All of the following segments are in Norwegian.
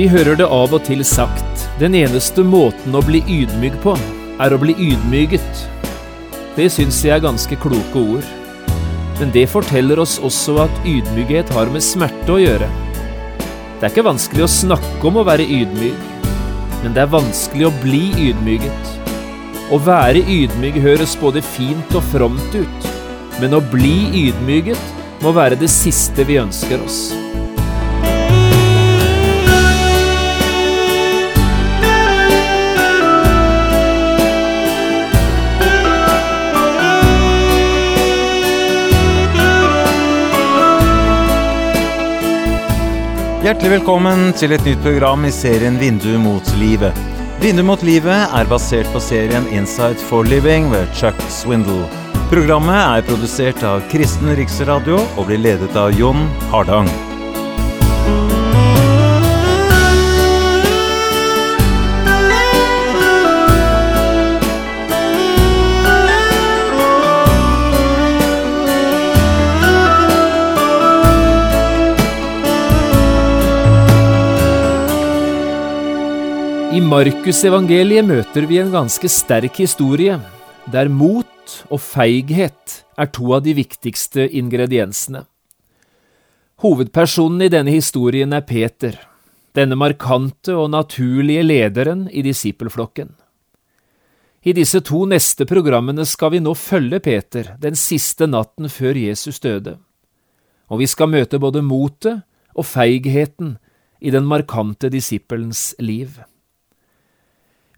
Vi hører det av og til sagt, den eneste måten å bli ydmyk på, er å bli ydmyget. Det syns jeg er ganske kloke ord. Men det forteller oss også at ydmykhet har med smerte å gjøre. Det er ikke vanskelig å snakke om å være ydmyk, men det er vanskelig å bli ydmyket. Å være ydmyk høres både fint og fromt ut, men å bli ydmyket må være det siste vi ønsker oss. Hjertelig velkommen til et nytt program i serien Vindu mot livet. Vindu mot livet er basert på serien Insight for Living ved Chuck Swindle. Programmet er produsert av Kristen Riksradio og blir ledet av Jon Hardang. I Markusevangeliet møter vi en ganske sterk historie, der mot og feighet er to av de viktigste ingrediensene. Hovedpersonen i denne historien er Peter, denne markante og naturlige lederen i disippelflokken. I disse to neste programmene skal vi nå følge Peter den siste natten før Jesus døde, og vi skal møte både motet og feigheten i den markante disippelens liv.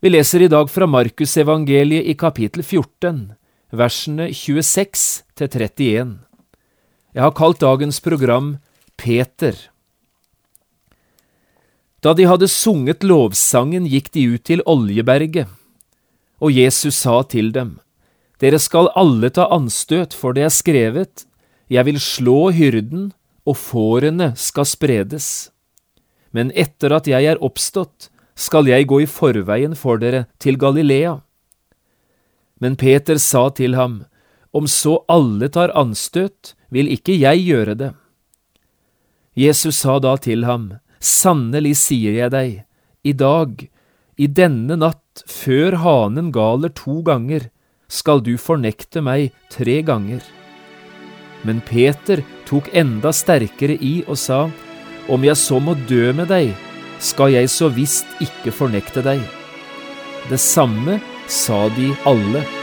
Vi leser i dag fra Markusevangeliet i kapittel 14, versene 26 til 31. Jeg har kalt dagens program Peter. Da de hadde sunget lovsangen, gikk de ut til Oljeberget, og Jesus sa til dem, Dere skal alle ta anstøt, for det er skrevet, Jeg vil slå hyrden, og fårene skal spredes. Men etter at jeg er oppstått, skal jeg gå i forveien for dere til Galilea. Men Peter sa til ham, Om så alle tar anstøt, vil ikke jeg gjøre det. Jesus sa da til ham, Sannelig sier jeg deg, i dag, i denne natt, før hanen galer to ganger, skal du fornekte meg tre ganger. Men Peter tok enda sterkere i og sa, Om jeg så må dø med deg, skal jeg så visst ikke fornekte deg. Det samme sa de alle.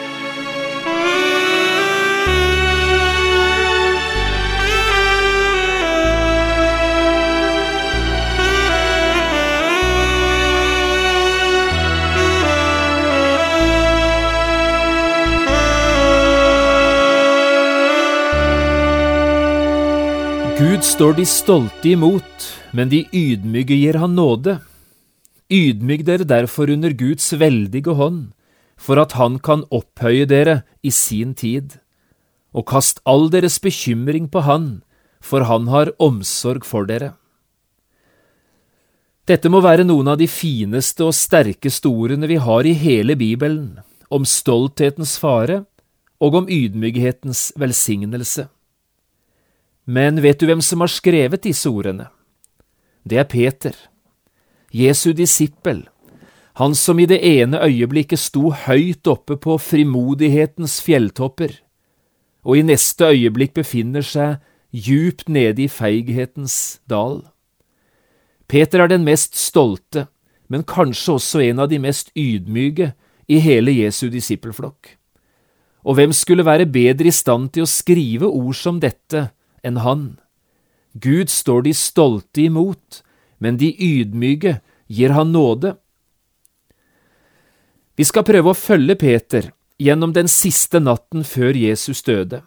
Gud står de stolte imot, men de ydmyke gir han nåde. Ydmyk dere derfor under Guds veldige hånd, for at han kan opphøye dere i sin tid. Og kast all deres bekymring på han, for han har omsorg for dere. Dette må være noen av de fineste og sterkeste ordene vi har i hele Bibelen, om stolthetens fare og om ydmykhetens velsignelse. Men vet du hvem som har skrevet disse ordene? Det er Peter, Jesu disippel, han som i det ene øyeblikket sto høyt oppe på frimodighetens fjelltopper, og i neste øyeblikk befinner seg djupt nede i feighetens dal. Peter er den mest stolte, men kanskje også en av de mest ydmyke i hele Jesu disippelflokk. Og hvem skulle være bedre i stand til å skrive ord som dette enn han. Gud står de stolte imot, men de ydmyke gir han nåde. Vi skal prøve å følge Peter gjennom den siste natten før Jesus døde.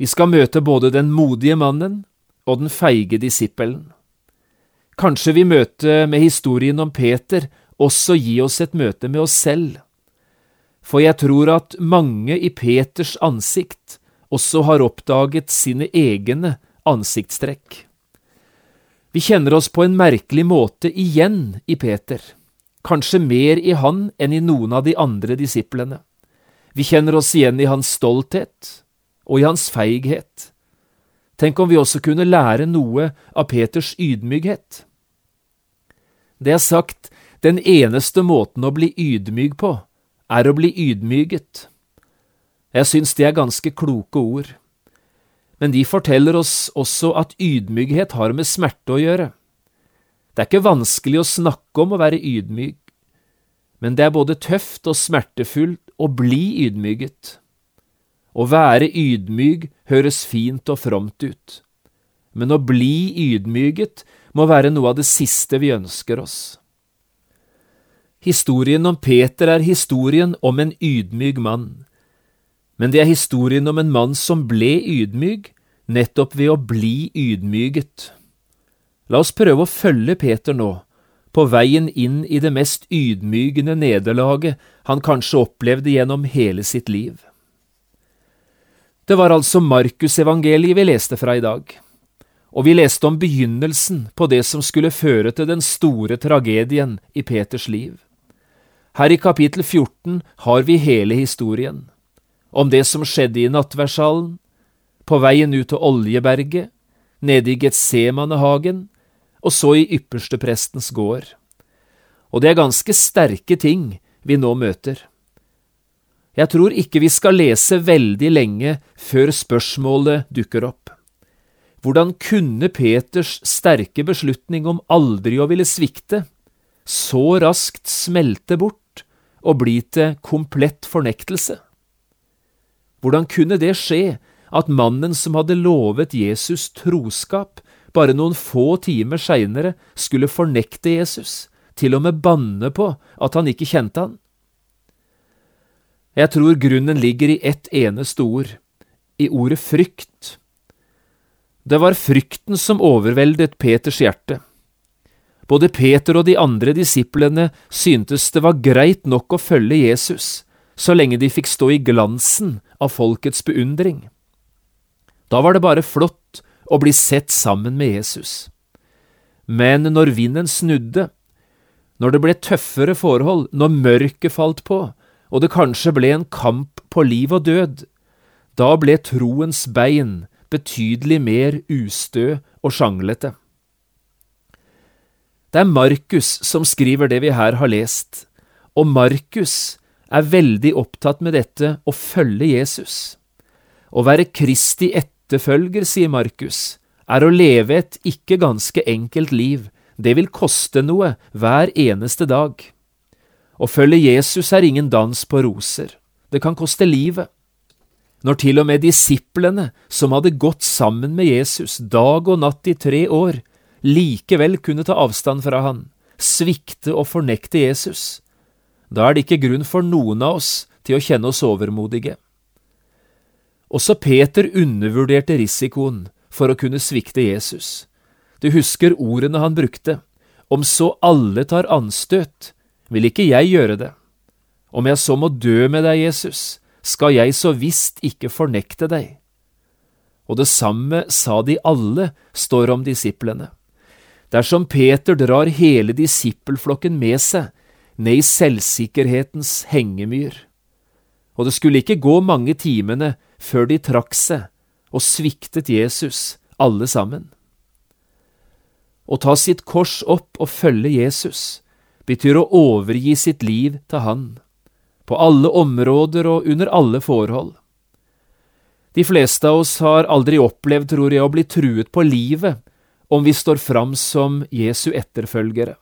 Vi skal møte både den modige mannen og den feige disippelen. Kanskje vi møter med historien om Peter også gi oss et møte med oss selv. For jeg tror at mange i Peters ansikt også har oppdaget sine egne ansiktstrekk. Vi kjenner oss på en merkelig måte igjen i Peter, kanskje mer i han enn i noen av de andre disiplene. Vi kjenner oss igjen i hans stolthet og i hans feighet. Tenk om vi også kunne lære noe av Peters ydmykhet. Det er sagt, den eneste måten å bli ydmyk på, er å bli ydmyget. Jeg syns det er ganske kloke ord. Men de forteller oss også at ydmykhet har med smerte å gjøre. Det er ikke vanskelig å snakke om å være ydmyk, men det er både tøft og smertefullt å bli ydmyket. Å være ydmyk høres fint og fromt ut, men å bli ydmyket må være noe av det siste vi ønsker oss. Historien om Peter er historien om en ydmyk mann, men det er historien om en mann som ble ydmyk nettopp ved å bli ydmyget. La oss prøve å følge Peter nå, på veien inn i det mest ydmygende nederlaget han kanskje opplevde gjennom hele sitt liv. Det var altså Markusevangeliet vi leste fra i dag, og vi leste om begynnelsen på det som skulle føre til den store tragedien i Peters liv. Her i kapittel 14 har vi hele historien, om det som skjedde i nattversalen, på veien ut til Oljeberget, nede i Getsemanehagen, og så i yppersteprestens gård. Og det er ganske sterke ting vi nå møter. Jeg tror ikke vi skal lese veldig lenge før spørsmålet dukker opp. Hvordan kunne Peters sterke beslutning om aldri å ville svikte så raskt smelte bort og bli til komplett fornektelse? Hvordan kunne det skje at mannen som hadde lovet Jesus troskap, bare noen få timer seinere skulle fornekte Jesus, til og med banne på at han ikke kjente han? Jeg tror grunnen ligger i ett eneste ord, i ordet frykt. Det var frykten som overveldet Peters hjerte. Både Peter og de andre disiplene syntes det var greit nok å følge Jesus, så lenge de fikk stå i glansen av folkets beundring. Da var det bare flott å bli sett sammen med Jesus. Men når vinden snudde, når det ble tøffere forhold, når mørket falt på, og det kanskje ble en kamp på liv og død, da ble troens bein betydelig mer ustø og sjanglete. Det er Markus som skriver det vi her har lest, og Markus er veldig opptatt med dette å følge Jesus. Å være Kristi etterfølger, sier Markus, er å leve et ikke ganske enkelt liv, det vil koste noe hver eneste dag. Å følge Jesus er ingen dans på roser, det kan koste livet. Når til og med disiplene, som hadde gått sammen med Jesus dag og natt i tre år, likevel kunne ta avstand fra han, svikte og fornekte Jesus, da er det ikke grunn for noen av oss til å kjenne oss overmodige. Også Peter undervurderte risikoen for å kunne svikte Jesus. Du husker ordene han brukte, om så alle tar anstøt, vil ikke jeg gjøre det. Om jeg så må dø med deg, Jesus, skal jeg så visst ikke fornekte deg. Og det samme sa de alle, står om disiplene. Dersom Peter drar hele disippelflokken med seg ned i selvsikkerhetens hengemyr, og det skulle ikke gå mange timene før de trakk seg og sviktet Jesus, alle sammen. Å ta sitt kors opp og følge Jesus betyr å overgi sitt liv til Han, på alle områder og under alle forhold. De fleste av oss har aldri opplevd, tror jeg, å bli truet på livet om vi står fram som Jesu etterfølgere.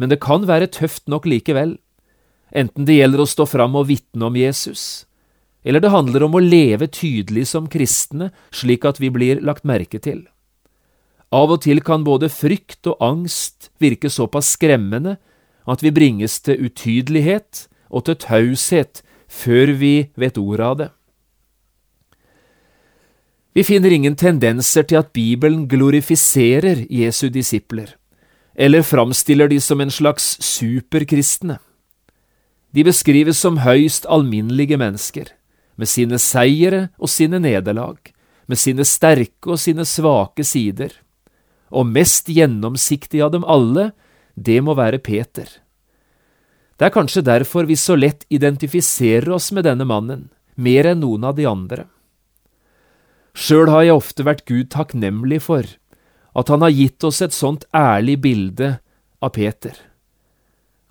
Men det kan være tøft nok likevel, enten det gjelder å stå fram og vitne om Jesus, eller det handler om å leve tydelig som kristne slik at vi blir lagt merke til. Av og til kan både frykt og angst virke såpass skremmende at vi bringes til utydelighet og til taushet før vi vet ordet av det. Vi finner ingen tendenser til at Bibelen glorifiserer Jesu disipler, eller framstiller de som en slags superkristne. De beskrives som høyst alminnelige mennesker med sine seire og sine nederlag, med sine sterke og sine svake sider. Og mest gjennomsiktig av dem alle, det må være Peter. Det er kanskje derfor vi så lett identifiserer oss med denne mannen, mer enn noen av de andre. Sjøl har jeg ofte vært Gud takknemlig for at han har gitt oss et sånt ærlig bilde av Peter.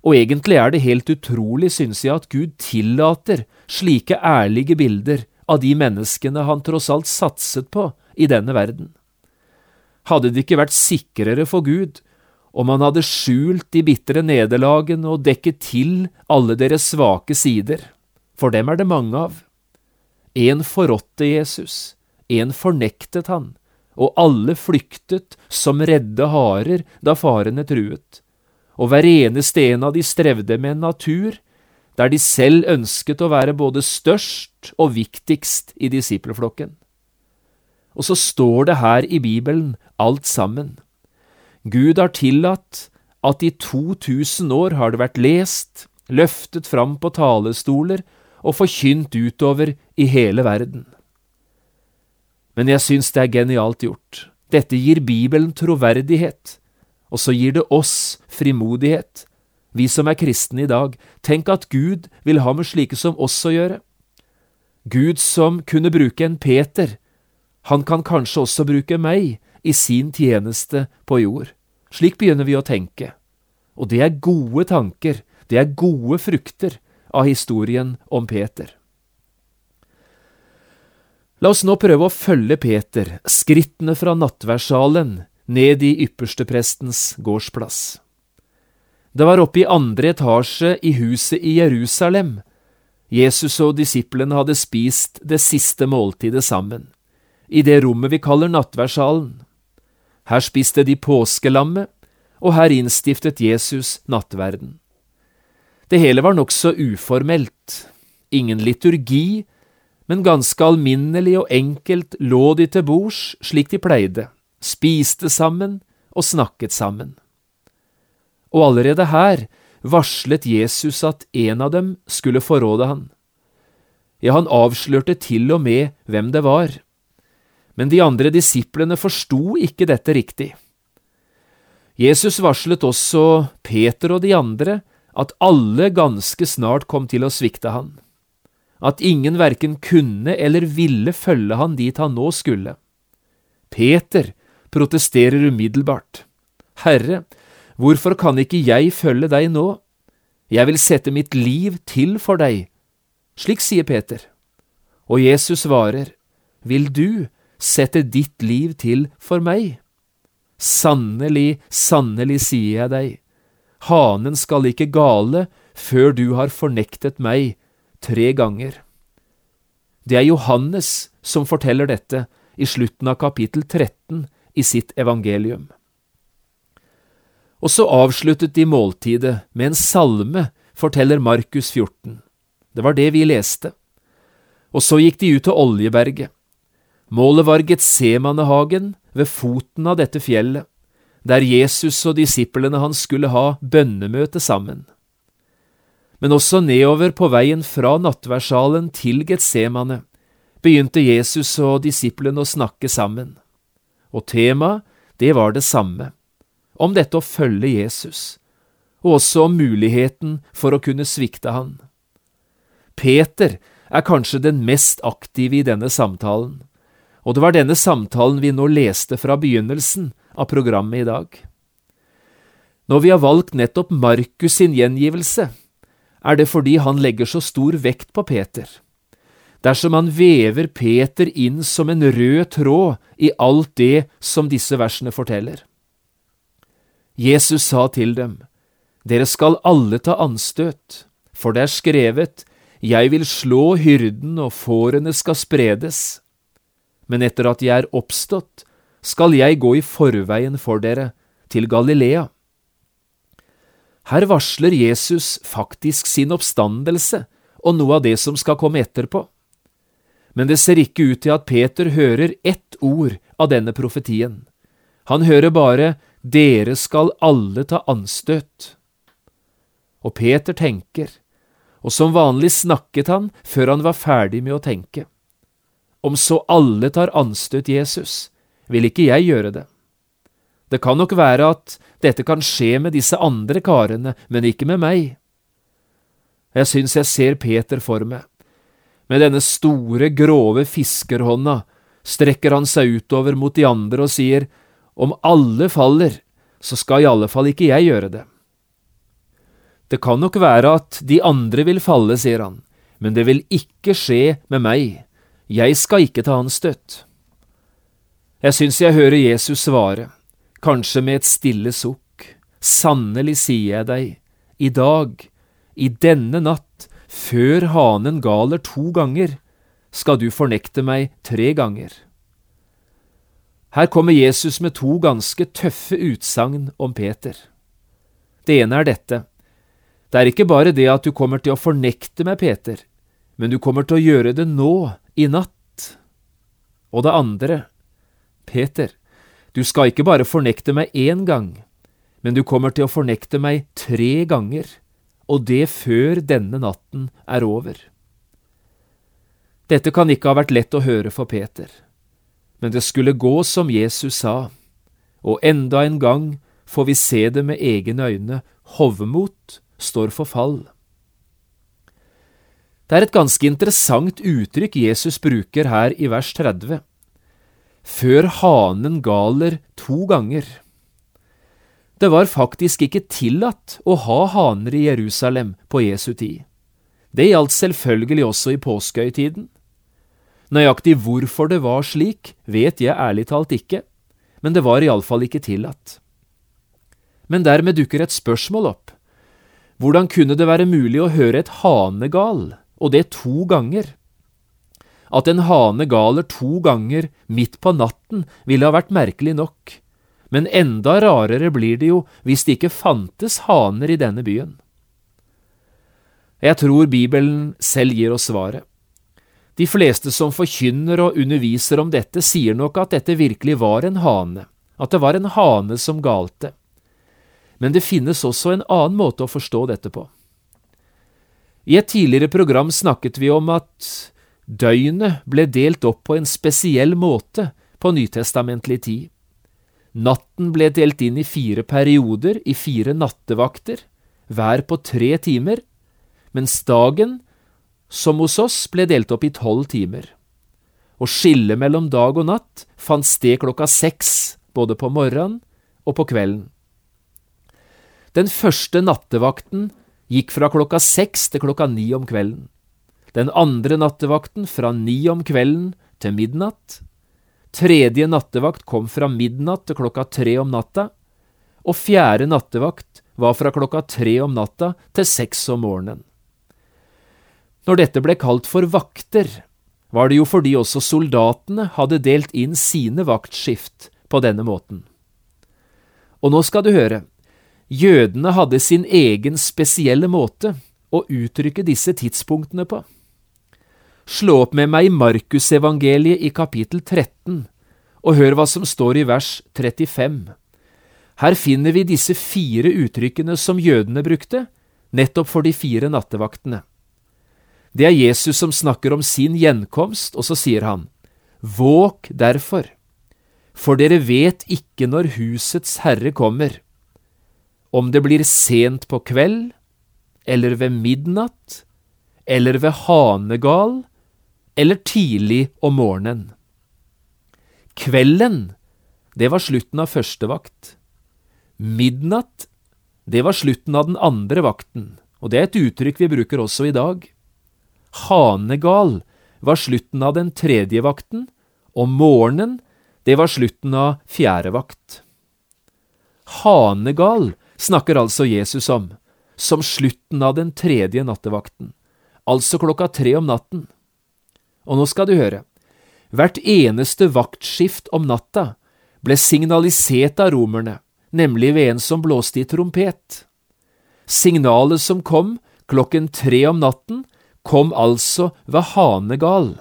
Og egentlig er det helt utrolig, synes jeg, at Gud tillater slike ærlige bilder av de menneskene han tross alt satset på i denne verden. Hadde det ikke vært sikrere for Gud om han hadde skjult de bitre nederlagene og dekket til alle deres svake sider, for dem er det mange av. En forrådte Jesus, en fornektet han, og alle flyktet som redde harer da farene truet og hver eneste en av de strevde med en natur der de selv ønsket å være både størst og viktigst i disippelflokken. Og så står det her i Bibelen alt sammen. Gud har tillatt at i 2000 år har det vært lest, løftet fram på talestoler og forkynt utover i hele verden. Men jeg syns det er genialt gjort. Dette gir Bibelen troverdighet og så gir det oss frimodighet, vi som er kristne i dag. Tenk at Gud vil ha med slike som oss å gjøre. Gud som kunne bruke en Peter, han kan kanskje også bruke meg i sin tjeneste på jord. Slik begynner vi å tenke. Og det er gode tanker, det er gode frukter av historien om Peter. La oss nå prøve å følge Peter, skrittene fra nattverdssalen ned i yppersteprestens gårdsplass. Det var oppe i andre etasje i huset i Jerusalem. Jesus og disiplene hadde spist det siste måltidet sammen, i det rommet vi kaller nattverdssalen. Her spiste de påskelammet, og her innstiftet Jesus nattverden. Det hele var nokså uformelt, ingen liturgi, men ganske alminnelig og enkelt lå de til bords slik de pleide spiste sammen og snakket sammen. Og allerede her varslet Jesus at en av dem skulle forråde han. Ja, han avslørte til og med hvem det var. Men de andre disiplene forsto ikke dette riktig. Jesus varslet også Peter og de andre at alle ganske snart kom til å svikte han, at ingen verken kunne eller ville følge han dit han nå skulle. Peter protesterer umiddelbart. Herre, hvorfor kan ikke jeg følge deg nå? Jeg vil sette mitt liv til for deg. Slik sier Peter. Og Jesus svarer, Vil du sette ditt liv til for meg? Sannelig, sannelig sier jeg deg, hanen skal ikke gale før du har fornektet meg tre ganger. Det er Johannes som forteller dette i slutten av kapittel 13 i sitt evangelium. Og så avsluttet de måltidet med en salme, forteller Markus 14. Det var det vi leste. Og så gikk de ut til Oljeberget. Målet var Getsemanehagen ved foten av dette fjellet, der Jesus og disiplene hans skulle ha bønnemøte sammen. Men også nedover på veien fra nattverdssalen til Getsemane begynte Jesus og disiplene å snakke sammen. Og temaet, det var det samme, om dette å følge Jesus, og også om muligheten for å kunne svikte han. Peter er kanskje den mest aktive i denne samtalen, og det var denne samtalen vi nå leste fra begynnelsen av programmet i dag. Når vi har valgt nettopp Markus sin gjengivelse, er det fordi han legger så stor vekt på Peter dersom han vever Peter inn som en rød tråd i alt det som disse versene forteller. Jesus sa til dem, Dere skal alle ta anstøt, for det er skrevet, Jeg vil slå hyrden og fårene skal spredes. Men etter at jeg er oppstått, skal jeg gå i forveien for dere, til Galilea. Her varsler Jesus faktisk sin oppstandelse og noe av det som skal komme etterpå men det ser ikke ut til at Peter hører ett ord av denne profetien. Han hører bare Dere skal alle ta anstøt. Og Peter tenker, og som vanlig snakket han før han var ferdig med å tenke. Om så alle tar anstøt Jesus, vil ikke jeg gjøre det. Det kan nok være at dette kan skje med disse andre karene, men ikke med meg. Jeg syns jeg ser Peter for meg med denne store, grove fiskerhånda strekker han seg utover mot de andre og sier, Om alle faller, så skal i alle fall ikke jeg gjøre det. Det kan nok være at de andre vil falle, sier han, men det vil ikke skje med meg, jeg skal ikke ta hans støtt. Jeg syns jeg hører Jesus svare, kanskje med et stille sukk, sannelig sier jeg deg, i dag, i denne natt, før hanen galer to ganger, skal du fornekte meg tre ganger. Her kommer Jesus med to ganske tøffe utsagn om Peter. Det ene er dette, det er ikke bare det at du kommer til å fornekte meg, Peter, men du kommer til å gjøre det nå, i natt. Og det andre, Peter, du skal ikke bare fornekte meg én gang, men du kommer til å fornekte meg tre ganger, og det før denne natten er over. Dette kan ikke ha vært lett å høre for Peter, men det skulle gå som Jesus sa, og enda en gang får vi se det med egne øyne, hovmot står for fall. Det er et ganske interessant uttrykk Jesus bruker her i vers 30. Før hanen galer to ganger. Det var faktisk ikke tillatt å ha haner i Jerusalem på Jesu tid. Det gjaldt selvfølgelig også i påskehøytiden. Nøyaktig hvorfor det var slik, vet jeg ærlig talt ikke, men det var iallfall ikke tillatt. Men dermed dukker et spørsmål opp. Hvordan kunne det være mulig å høre et hanegal, og det to ganger? At en hane galer to ganger midt på natten ville ha vært merkelig nok, men enda rarere blir det jo hvis det ikke fantes haner i denne byen. Jeg tror Bibelen selv gir oss svaret. De fleste som forkynner og underviser om dette, sier nok at dette virkelig var en hane, at det var en hane som galte. Men det finnes også en annen måte å forstå dette på. I et tidligere program snakket vi om at døgnet ble delt opp på en spesiell måte på nytestamentlig tid. Natten ble delt inn i fire perioder i fire nattevakter, hver på tre timer, mens dagen, som hos oss, ble delt opp i tolv timer. Og skillet mellom dag og natt fant sted klokka seks, både på morgenen og på kvelden. Den første nattevakten gikk fra klokka seks til klokka ni om kvelden. Den andre nattevakten fra ni om kvelden til midnatt. Tredje nattevakt kom fra midnatt til klokka tre om natta. Og fjerde nattevakt var fra klokka tre om natta til seks om morgenen. Når dette ble kalt for vakter, var det jo fordi også soldatene hadde delt inn sine vaktskift på denne måten. Og nå skal du høre, Jødene hadde sin egen spesielle måte å uttrykke disse tidspunktene på. Slå opp med meg i Markusevangeliet i kapittel 13, og hør hva som står i vers 35. Her finner vi disse fire uttrykkene som jødene brukte, nettopp for de fire nattevaktene. Det er Jesus som snakker om sin gjenkomst, og så sier han, Våk derfor, for dere vet ikke når husets herre kommer om det blir sent på kveld, eller ved midnatt, eller ved hanegal, eller tidlig om morgenen. Kvelden, det var slutten av første vakt. Midnatt, det var slutten av den andre vakten, og det er et uttrykk vi bruker også i dag. Hanegal var slutten av den tredje vakten, og morgenen, det var slutten av fjerde vakt. Hanegal snakker altså Jesus om, som slutten av den tredje nattevakten, altså klokka tre om natten. Og nå skal du høre, hvert eneste vaktskift om natta ble signalisert av romerne, nemlig ved en som blåste i trompet. Signalet som kom klokken tre om natten, kom altså ved hanegal.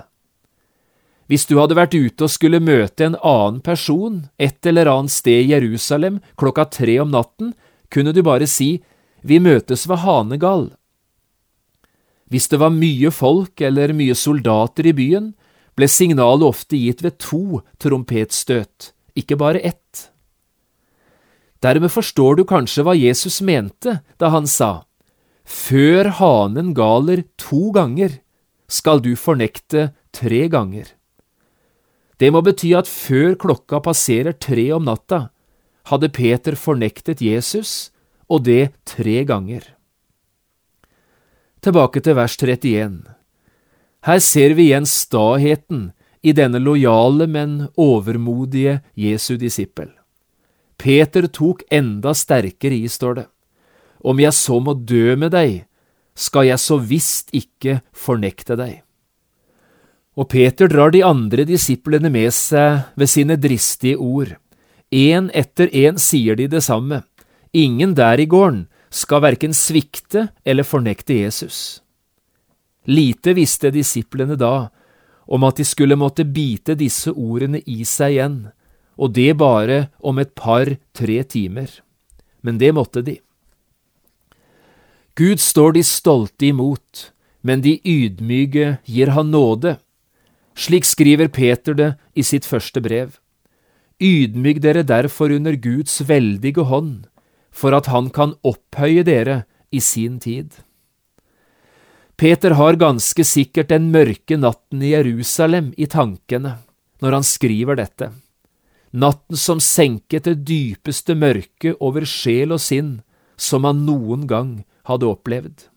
Hvis du hadde vært ute og skulle møte en annen person et eller annet sted i Jerusalem klokka tre om natten, kunne du bare si Vi møtes ved Hanegal. Hvis det var mye folk eller mye soldater i byen, ble signalet ofte gitt ved to trompetstøt, ikke bare ett. Dermed forstår du kanskje hva Jesus mente da han sa, Før hanen galer to ganger, skal du fornekte tre ganger. Det må bety at før klokka passerer tre om natta, hadde Peter fornektet Jesus, og det tre ganger. Tilbake til vers 31. Her ser vi igjen staheten i denne lojale, men overmodige Jesu disippel. Peter tok enda sterkere i, står det. Om jeg så må dø med deg, skal jeg så visst ikke fornekte deg. Og Peter drar de andre disiplene med seg ved sine dristige ord. En etter en sier de det samme. Ingen der i gården skal verken svikte eller fornekte Jesus. Lite visste disiplene da om at de skulle måtte bite disse ordene i seg igjen, og det bare om et par–tre timer. Men det måtte de. Gud står de stolte imot, men de ydmyke gir han nåde. Slik skriver Peter det i sitt første brev. Ydmyk dere derfor under Guds veldige hånd, for at han kan opphøye dere i sin tid. Peter har ganske sikkert den mørke natten i Jerusalem i tankene når han skriver dette, natten som senket det dypeste mørket over sjel og sinn som han noen gang hadde opplevd.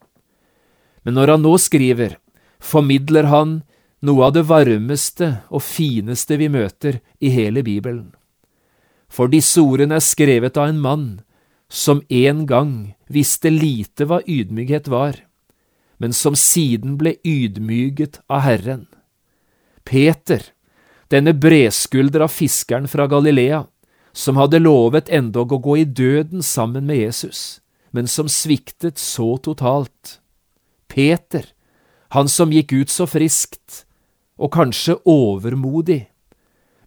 Men når han nå skriver, formidler han noe av det varmeste og fineste vi møter i hele Bibelen. For disse ordene er skrevet av en mann som en gang visste lite hva ydmykhet var men som siden ble ydmyget av Herren. Peter, denne bredskuldra fiskeren fra Galilea, som hadde lovet endog å gå i døden sammen med Jesus, men som sviktet så totalt. Peter, han som gikk ut så friskt, og kanskje overmodig,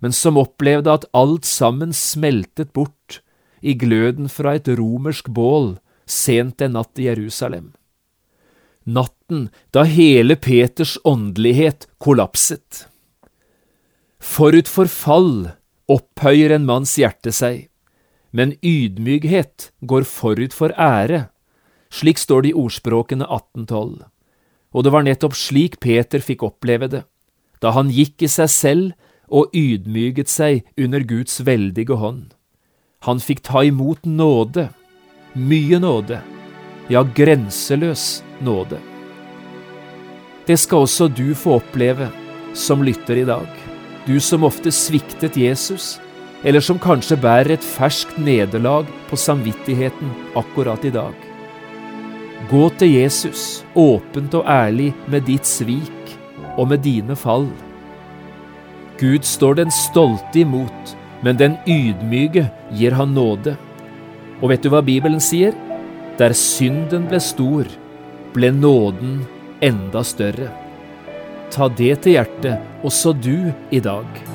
men som opplevde at alt sammen smeltet bort i gløden fra et romersk bål sent en natt i Jerusalem natten da hele Peters åndelighet kollapset. Forut for fall opphøyer en manns hjerte seg, men ydmykhet går forut for ære. Slik står det i ordspråkene 1812. Og det var nettopp slik Peter fikk oppleve det, da han gikk i seg selv og ydmyget seg under Guds veldige hånd. Han fikk ta imot nåde, mye nåde, ja, grenseløs nåde. Det skal også du få oppleve som lytter i dag, du som ofte sviktet Jesus, eller som kanskje bærer et ferskt nederlag på samvittigheten akkurat i dag. Gå til Jesus, åpent og ærlig med ditt svik og med dine fall. Gud står den stolte imot, men den ydmyke gir han nåde. Og vet du hva Bibelen sier? Der synden ble stor, ble nåden enda større. Ta det til hjertet, også du i dag.